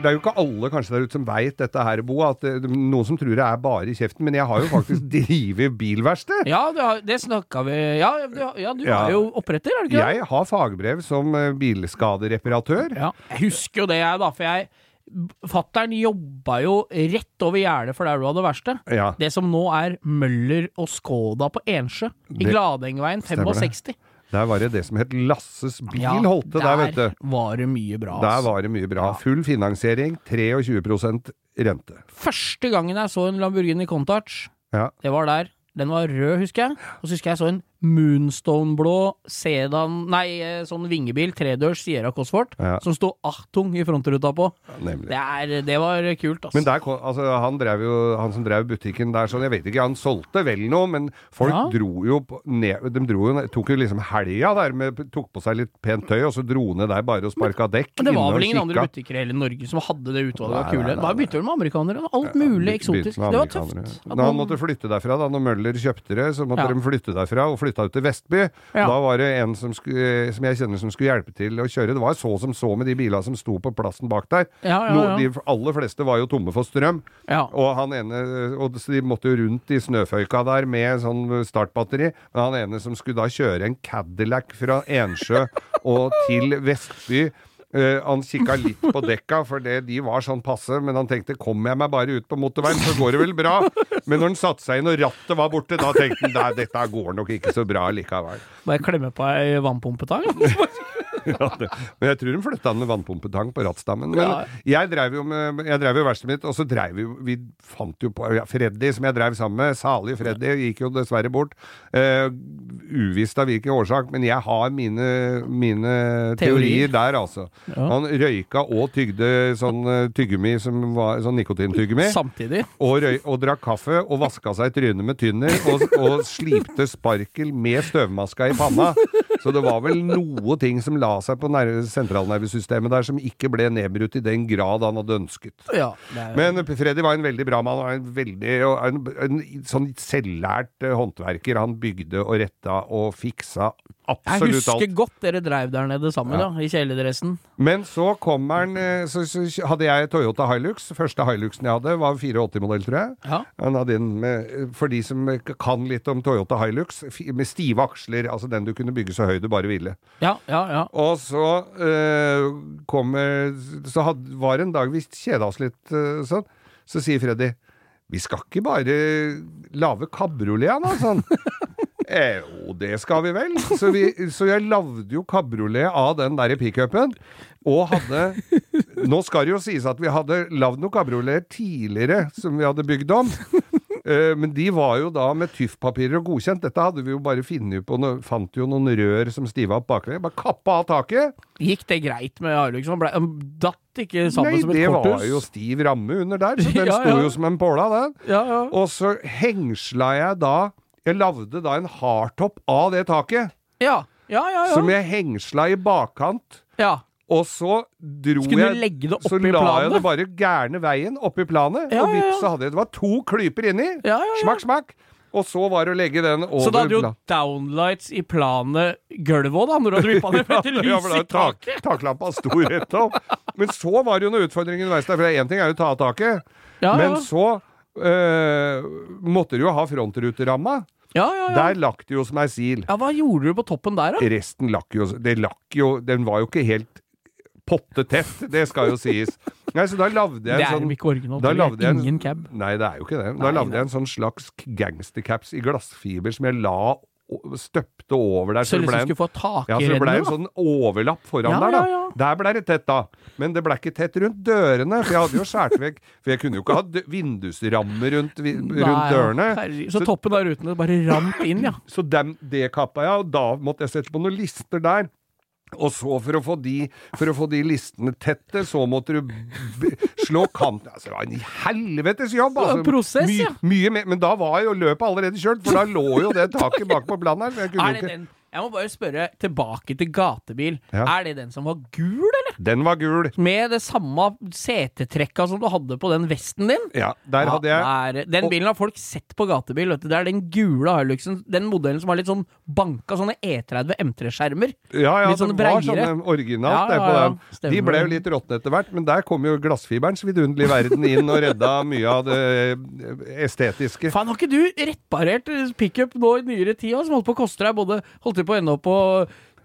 Det er jo ikke alle kanskje der ute som veit dette her, Bo. At det, noen som tror det er bare i kjeften. Men jeg har jo faktisk drevet bilverksted. Ja, det, det snakka vi Ja, du, ja, du Ja. er jo oppretter, er du ikke det? Jeg har fagbrev som eh, bilskadereparatør. Ja. Jeg husker jo det, jeg, da. For jeg Fattern jobba jo rett over gjerdet for der du hadde verksted. Ja. Det som nå er Møller og Skoda på Ensjø. I Gladengveien Stemmer det. 65. Der var det det som het Lasses bil, Ja, holdt det der, vet du. var det mye bra. Der var det mye bra. Full finansiering, 23% rente. Første gangen jeg så en Lamborghini Contach, Ja. det var der. Den var rød, husker jeg. Og så husker jeg så en Moonstone-blå sedan Nei, eh, sånn vingebil, tredørs Sierra Cosworth, Ja. som sto Achtung i frontruta på. Ja, Det, er, det var kult, altså. Men der, altså, han, drev jo, han som drev butikken der sånn, jeg vet ikke, han solgte vel noe, men folk Ja. dro jo ned, de dro jo, tok jo liksom helga der, med, tok på seg litt pent tøy, og så dro ned der bare og sparka dekk. Men det var vel ingen andre butikker i hele Norge som hadde det utvalget av kule? Bare bytte med amerikanere? Alt mulig eksotisk. Det var tøft. Når han måtte flytte derfra, da når Møller kjøpte det, så måtte de flytte derfra og flytta ut til Vestby. Ja. Da var det en som, skulle, som jeg kjenner som skulle hjelpe til å kjøre. Det var så som så med de bilene som sto på plassen bak der. Ja, ja, No, de aller fleste var jo tomme for strøm. Og han ene og De måtte jo rundt i snøføyka der med sånn startbatteri. Men han ene som skulle da kjøre en Cadillac fra Ensjø og til Vestby eh, han kikka litt på dekka, for det, de var sånn passe, men han tenkte 'kommer jeg meg bare ut på motorveien, så går det vel bra'. Men når han satte seg inn og rattet var borte, da tenkte han "Nei, dette går nok ikke så bra likevel. Bare klemme på ei vannpumpetang. Ja, det. Men jeg tror de flytta den med vannpumpetang på rattstammen. Men Ja. jeg drev jo med Jeg drev jo verkstedet mitt, og så drev vi jo Vi fant jo på ja, Freddy, som jeg drev sammen med, salig Freddy, gikk jo dessverre bort. Uh, uvisst av hvilken årsak, men jeg har mine, mine teorier Teorier. der, altså. Han røyka og tygde sånn tyggemi som var sånn nikotintyggemi. Samtidig. Og, røy, og drakk kaffe og vaska seg i trynet med tynner og, og slipte sparkel med støvmaska i panna. Så det var vel noe ting som la seg på nerve- sentralnervesystemet der som ikke ble nedbrutt i den grad han hadde ønsket. Ja. Er, Men Freddy var en veldig bra mann, og en, veldig, og en, en sånn selvlært eh, håndverker. Han bygde og retta og fiksa jeg husker alt. godt dere dreiv der nede sammen, Ja. da, i kjeledressen. Men så kommer han eh, så, så hadde jeg Toyota Hilux. Første Hiluxen jeg hadde, var 84-modell, tror jeg. Ja. Han hadde en med, for de som kan litt om Toyota Hilux, med stive aksler, altså den du kunne bygge så høy du bare ville. Ja, ja, ja. Og så øh, kommer Så had, var det en dag vi kjeda oss litt øh, sånn, så sier Freddy Vi skal ikke bare lage kabriolet nå, sånn. Eh, jo, det skal vi vel. Så, vi, så jeg lagde jo kabriolet av den der pickupen. Og hadde Nå skal det jo sies at vi hadde lagd noen kabrioleter tidligere som vi hadde bygd om. Eh, Men de var jo da med tyffpapirer og godkjent. Dette hadde vi jo bare funnet på noe, Fant jo noen rør som stiva opp baklengs. Bare kappa av taket. Gikk det greit med Arlux? Han ble- datt ikke sammen Nei, som et det var jo stiv ramme under der, så den Ja, sto ja. jo som en påla, den. Ja, ja. Og så hengsla jeg da Jeg lagde da en hardtopp av det taket, Ja, ja, ja. ja. som jeg hengsla i bakkant. ja. Og så dro Skulle jeg legge det opp Så i la jeg det bare gærne veien oppi planet, Ja, og vips så hadde jeg Det var to klyper inni. Ja, ja, ja. Smakk, smakk. Og så var det å legge den over Så da hadde du jo downlights i planet gulvet òg, da, når du hadde vippa ned med et Ja, lys i tak, taket? taklampa sto rett opp. Men så var det jo noen utfordringer underveis der. For én ting er jo å ta av taket, men så øh, måtte du jo ha frontruteramma. Ja, ja, ja. Der lakk det jo som ei sil. ja, hva gjorde du på toppen der, da? Resten lakk jo Det lakk jo Den var jo ikke helt pottetett, det skal jo sies. Nei, så da lagde jeg Det en er sånn ikke originalt. det er en- Ingen cab. Nei, det er jo ikke det. Da lagde jeg en sånn slags gangstercaps i glassfiber som jeg la støpte over der. Så det liksom ble en- skulle få tak ja, så det ble en sånn overlapp foran Ja, der, da. ja, ja. Der ble det tett, da. Men det ble ikke tett rundt dørene, for jeg hadde jo skåret vekk For jeg kunne jo ikke ha vindusrammer rundt, vi- rundt Nei, dørene. Så, Så toppen av rutene bare rant inn, ja. Så dem, det kappa jeg, og da måtte jeg sette på noen lister der. Og så, for å få de, for å få de listene tette, så måtte du slå kanten Altså, det var en helvetes jobb! Altså, prosess, my, ja. mye mer. Men da var jo løpet allerede kjørt, for da lå jo det taket bak på kunne Er det den Jeg må bare spørre tilbake til gatebil. Ja. Er det den som var gul, eller? Den var gul. Med det samme setetrekka som du hadde på den vesten din. Ja, der hadde jeg Ja, er- den bilen har folk sett på gatebil. Vet du. Det er den gule Hiluxen. Den modellen som har litt sånn banka sånne E30 M3-skjermer. Ja, ja, Litt sånn det var sånn sånne originalt Ja, der ja, på ja. De ble jo litt råtne etter hvert, men der kom jo glassfiberens vidunderlige verden inn og redda mye av det eh, estetiske. Faen, har ikke du reparert pickup nå i nyere tid, som holdt på å koste deg både Holdt på å ende opp på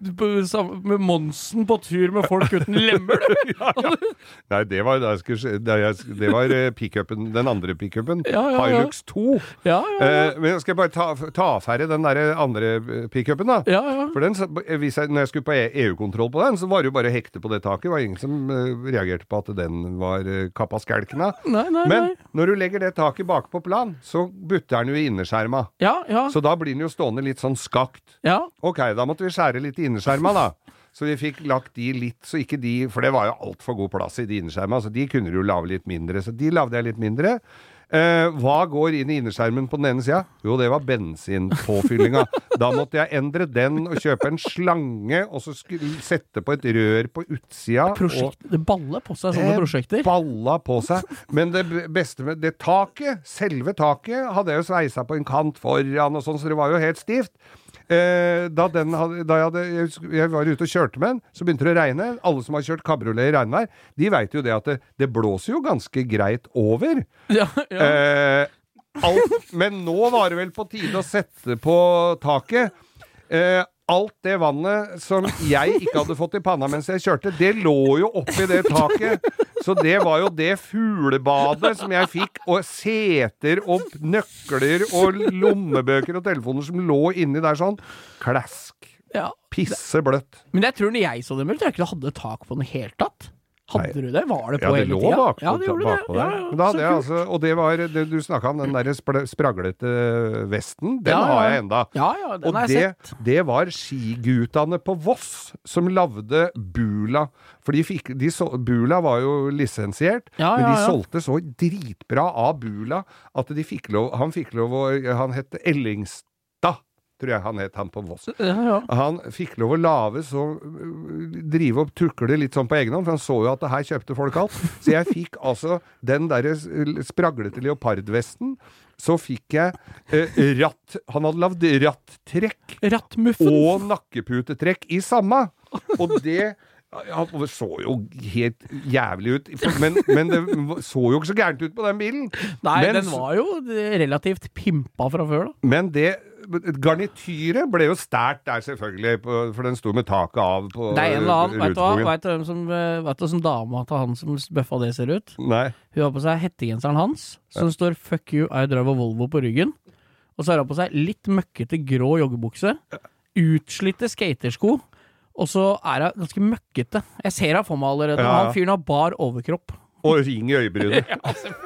med Monsen på tur med folk uten lemmer, du? Nei, det var, det var eh, pickupen, den andre pickupen. Ja, ja, ja. Hilux 2. Ja, ja, ja. Eh, men jeg skal bare ta, ta ferdig den der andre eh, pickupen, da. ja, ja. For den, jeg, når jeg skulle på E- EU-kontroll på den, så var det jo bare å hekte på det taket. Det var ingen som eh, reagerte på at den var kappa skelken av. Men når du legger det taket bakpå plan, så butter den jo i innerskjerma. Ja, ja. Så da blir den jo stående litt sånn skakt. ja. Ok, da måtte vi skjære litt i innerskjerma, da. Så vi fikk lagt de litt, så ikke de For det var jo altfor god plass i de innerskjerma, så de kunne du jo lage litt mindre. Så de lagde jeg litt mindre. Eh, hva går inn i innerskjermen på den ene sida? Jo, det var bensinpåfyllinga. Da måtte jeg endre den og kjøpe en slange, og så sette på et rør på utsida. og- det balla på seg sånne Eh, prosjekter. Balla på seg. Men det beste med det taket, selve taket, hadde jeg jo sveisa på en kant foran og sånn, så det var jo helt stivt. Eh, da, den hadde, da jeg, hadde, jeg, jeg var ute og kjørte med den, så begynte det å regne. Alle som har kjørt kabriolet i regnvær, de veit jo det at det, det blåser jo ganske greit over. Ja, ja. Eh, alt, men nå var det vel på tide å sette på taket. Eh, alt det vannet som jeg ikke hadde fått i panna mens jeg kjørte, det lå jo oppi det taket. Så det var jo det fuglebadet som jeg fikk, og seter og nøkler og lommebøker og telefoner som lå inni der sånn. Klask. ja. Pisse bløtt. Men jeg tror når jeg så dem jeg tror jeg ikke det hadde tak på den i det hele tatt. Hadde Nei. du det? Var det på Ja, det hele tida? ja, det lå bakpå Ja, der. ja, da jeg altså, og det var det du snakka om, den der spraglete vesten. Den Ja, har jeg enda. Ja, ja, den Og har jeg det, sett. det var skigutane på Voss som lagde Bula. For de fikk, de så, Bula var jo lisensiert, men de solgte så dritbra av Bula at de fikk lov Han fikk lov å Han het Ellingstad, tror jeg han het, han på Voss. Ja, ja. Han fikk lov å lage så Drive og tukle litt sånn på egen hånd, for han så jo at det her kjøpte folk alt. Så jeg fikk altså den derre spraglete leopardvesten. Så fikk jeg eh, ratt Han hadde lagd rattrekk og nakkeputetrekk i samme. Og det ja, det så jo helt jævlig ut, men, men det så jo ikke så gærent ut på den bilen. Nei, men, den var jo relativt pimpa fra før, da. men det garnityret ble jo stært der, selvfølgelig, på, for den sto med taket av på Det er en eller annen Vet du hva. Vet du som eh, Vet du som dama til han som bøffa det ser ut? Nei. Hun har på seg hettegenseren hans, som ja. står 'Fuck you, I drive a Volvo' på ryggen. Og så har hun på seg litt møkkete grå joggebukse, utslitte skatersko, og så er hun ganske møkkete. Jeg ser henne for meg allerede. Ja. Han fyren har bar overkropp. Og ring i øyebrynet. Ja, selvfølgelig.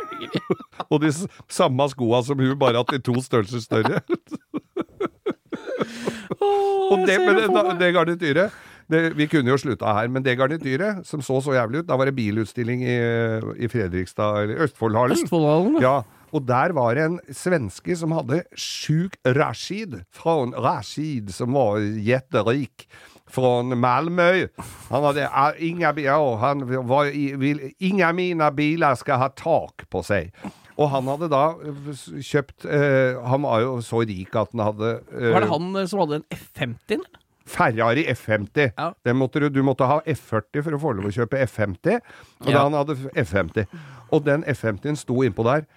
Og de samme skoa som hun, bare at de to størrelser større. Og det, det, det garnityret det, Vi kunne jo slutta her, men det garnityret som så så jævlig ut Da var det bilutstilling i, i Fredrikstad, eller Østfoldhallen. Østfoldhallen, ja. Og der var det en svenske som hadde sjuk Rashid, fra Rashid, som var jetterik. Fra Malmö. Han hadde inga, ja, han var, vil, Inga mine biler skal ha tak på seg. Og han hadde da eh, kjøpt eh, Han var jo så rik at han hadde eh, Var det han eh, som hadde en F50? Ferrari F50. Ja. Måtte du, du måtte ha F40 for å få lov å kjøpe F50. Og Ja. da han hadde F50. Og den F50-en sto innpå der.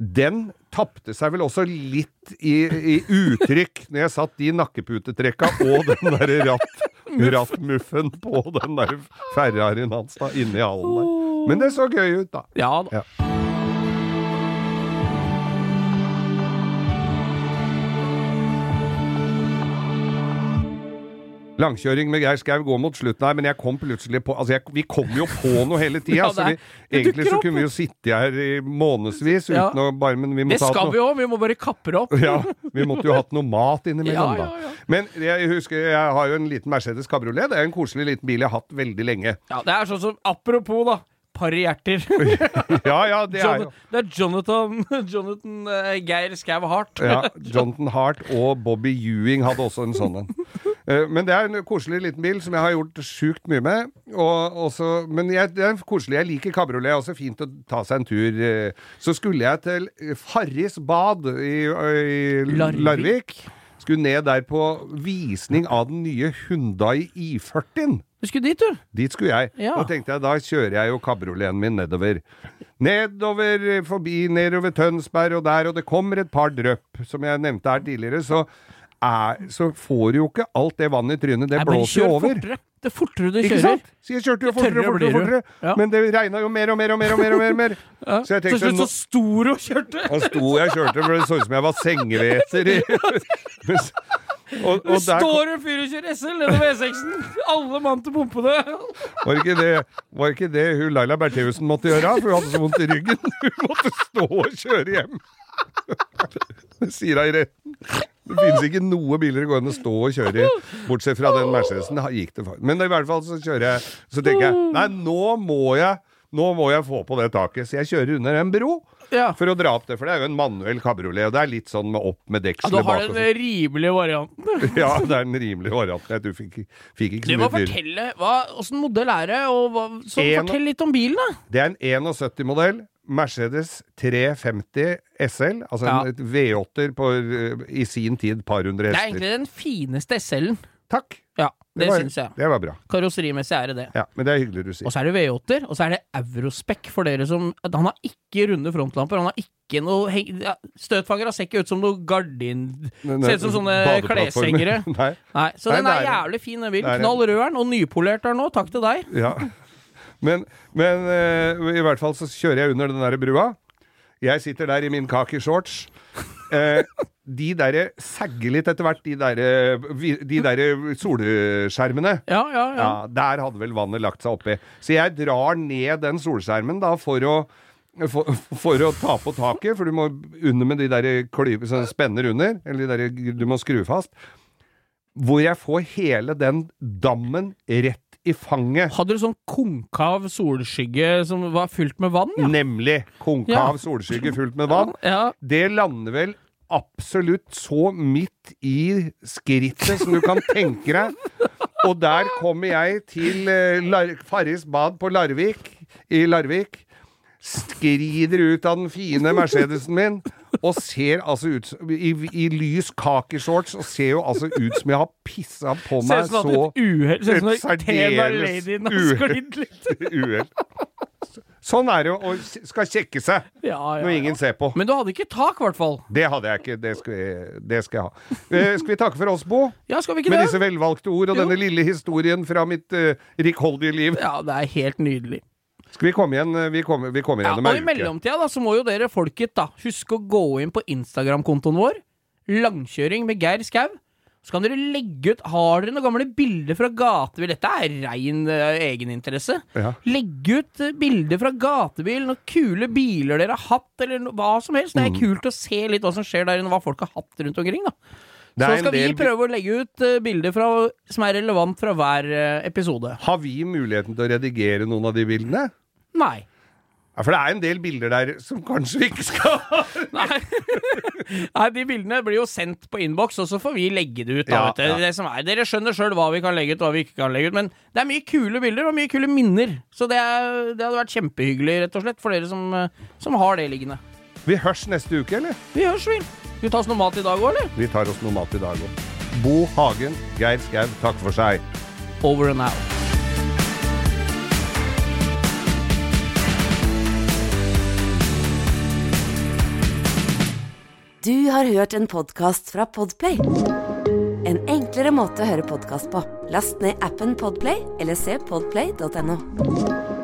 Den tapte seg vel også litt i, i uttrykk når jeg satt de nakkeputetrekka og den derre ratt, rattmuffen på den der Ferrarien hans da, inne i hallen der. Men det så gøy ut, da. Ja da. Ja. Langkjøring med Geir Skau går mot slutten her, men jeg kom plutselig på Altså, jeg, vi kom jo på noe hele tida, Ja, så vi, egentlig så kunne vi jo sitte her i månedsvis Ja. uten å bare Men vi må Det ta skal noe- vi òg, vi må bare kappe det opp. ja, vi måtte jo hatt noe mat innimellom, Ja, ja, ja. da. Men jeg husker, jeg har jo en liten Mercedes Cabriolet. Det er en koselig liten bil jeg har hatt veldig lenge. Ja, det er sånn som Apropos, da. Par hjerter. Ja, ja, det er jo det er Jonathan, Jonathan uh, Geir Skau Hart. ja, Jonathan Hart og Bobby Ewing hadde også en sånn en. Eh, Men det er en koselig liten bil som jeg har gjort sjukt mye med. Og også, men jeg, det er koselig. Jeg liker kabriolet. Også fint å ta seg en tur. eh. Så skulle jeg til Farris bad i, i Larvik. Larvik. Skulle ned der på visning av den nye Hundai i40-en. Du skulle dit, du. Dit skulle jeg. Ja. Da tenkte jeg, da kjører jeg jo kabrioleten min nedover. Nedover, forbi, nedover Tønsberg og der, og det kommer et par drypp. Som jeg nevnte her tidligere, så, er, så får du jo ikke alt det vannet i trynet. Det Nei, blåser jo over. fortere. Det fortere du kjører. sant? Så jeg kjørte jo fortere og fortere, og du. fortere. Ja. Men det regna jo mer og mer og mer og mer. og mer, mer. Ja. Så jeg Til tenkte slutt nå- så sto du og kjørte. Da sto jeg og kjørte, for det så ut som jeg var sengehveter. og, og der står og fyrer og kjører SL nedover E6-en. Alle mann til pumpene. Var ikke det, var ikke det hun Laila Bertheussen måtte gjøre? For hun hadde så vondt i ryggen. Hun måtte stå og kjøre hjem. Det sier hun i retten. Det finnes ikke noe biler det går an å stå og kjøre i, bortsett fra den Mercedesen. Gikk det for. Men i hvert fall så kjører jeg Så tenker jeg nei, nå må jeg nå må jeg få på det taket, så jeg kjører under en bro Ja. for å dra opp det. For det er jo en manuell kabriolet, og det er litt sånn med opp med Ja, dekselet du har bak. og den rimelige varianten. Ja, det er den rimelige varianten. Du fikk, fikk ikke Du så mye fortelle hva, Åssen modell er det? Og hva, så En- fortell litt om bilen, da. Det er en 71-modell. Mercedes 350 SL. Altså Ja. en et V8-er på eh, i sin tid par hundre hester. Det er egentlig den fineste SL-en. Takk! Ja, det, det syns jeg. Det var bra. Karosserimessig er det det. Ja, Men det er hyggelig du sier. Og så er det V8-er, og så er det Eurospec for dere som Han har ikke runde frontlamper, han har ikke noe heng... Ja, Støtfangere ser ikke ut som noe gardin... Ser ut som sånne kleshengere. Nei. Nei, så Nei, den er er- jævlig fin, den bilen. Knall rød er den, og nypolert er den nå. Takk til deg. Ja. Men, men uh, i hvert fall så kjører jeg under den der brua. Jeg sitter der i min khaki-shorts. Eh, de derre sagger litt etter hvert, de derre de der solskjermene. Ja, ja, ja. Ja, der hadde vel vannet lagt seg oppi. Så jeg drar ned den solskjermen da for å for, for å ta på taket, for du må under med de der klyver som spenner under, eller de der du må skru fast. Hvor jeg får hele den dammen rett i fanget. Hadde du sånn konkav solskygge som var fylt med vann? Ja. Nemlig konkav Ja. solskygge fullt med vann. ja. Det lander vel absolutt så midt i skrittet som du kan tenke deg. Og der kommer jeg til eh, Farris bad på Larvik, i Larvik. Skrider ut av den fine Mercedesen min og ser altså ut I, i lys kakeshorts og ser jo altså ut som jeg har pissa på Ser meg ut som så at et uhell Ser ut som et særdeles har uhell. sklidd litt. uhell. Sånn er det å skal kjekke seg Ja, ja, når ja. ingen ser på. Men du hadde ikke tak, i hvert fall. Det hadde jeg ikke. Det skal jeg, det skal jeg ha. Eh, skal vi takke for oss, Bo? Ja, skal vi ikke Med det? disse velvalgte ord og Jo. denne lille historien fra mitt uh, rikholdige liv. Ja, det er helt nydelig. Skal vi komme igjen? eh, Vi kommer, vi kommer Ja, igjen og om i ei uke. mellomtida da, så må jo dere folket da huske å gå inn på Instagram-kontoen vår. Langkjøring med Geir Skau. Så kan dere legge ut Har dere noen gamle bilder fra gatebil? Dette er rein uh, egeninteresse. Ja. Legge ut uh, bilder fra gatebil, noen kule biler dere har hatt, eller no, hva som helst. Det Mm. er kult å se litt hva som skjer der inne, hva folk har hatt rundt omkring. da Så skal vi prøve å legge ut eh, bilder fra, som er relevant fra hver eh, episode. Har vi muligheten til å redigere noen av de bildene? Nei. Ja, For det er en del bilder der som kanskje vi ikke skal. Nei. Nei, de bildene blir jo sendt på innboks, og så får vi legge det ut. Da, Ja, vet du. ja. Det som er, dere skjønner sjøl hva vi kan legge ut, og hva vi ikke kan legge ut. Men det er mye kule bilder og mye kule minner. Så det, er, det hadde vært kjempehyggelig, rett og slett, for dere som, eh, som har det liggende. Vi hørs neste uke, eller? Vi hørs, vi. Skal vi ta oss noe mat i dag òg, eller? Vi tar oss noe mat i dag òg. Bo Hagen, Geir Skau, takk for seg. Over and out. Du har hørt en podkast fra Podplay. En enklere måte å høre podkast på. Last ned appen Podplay eller se podplay.no.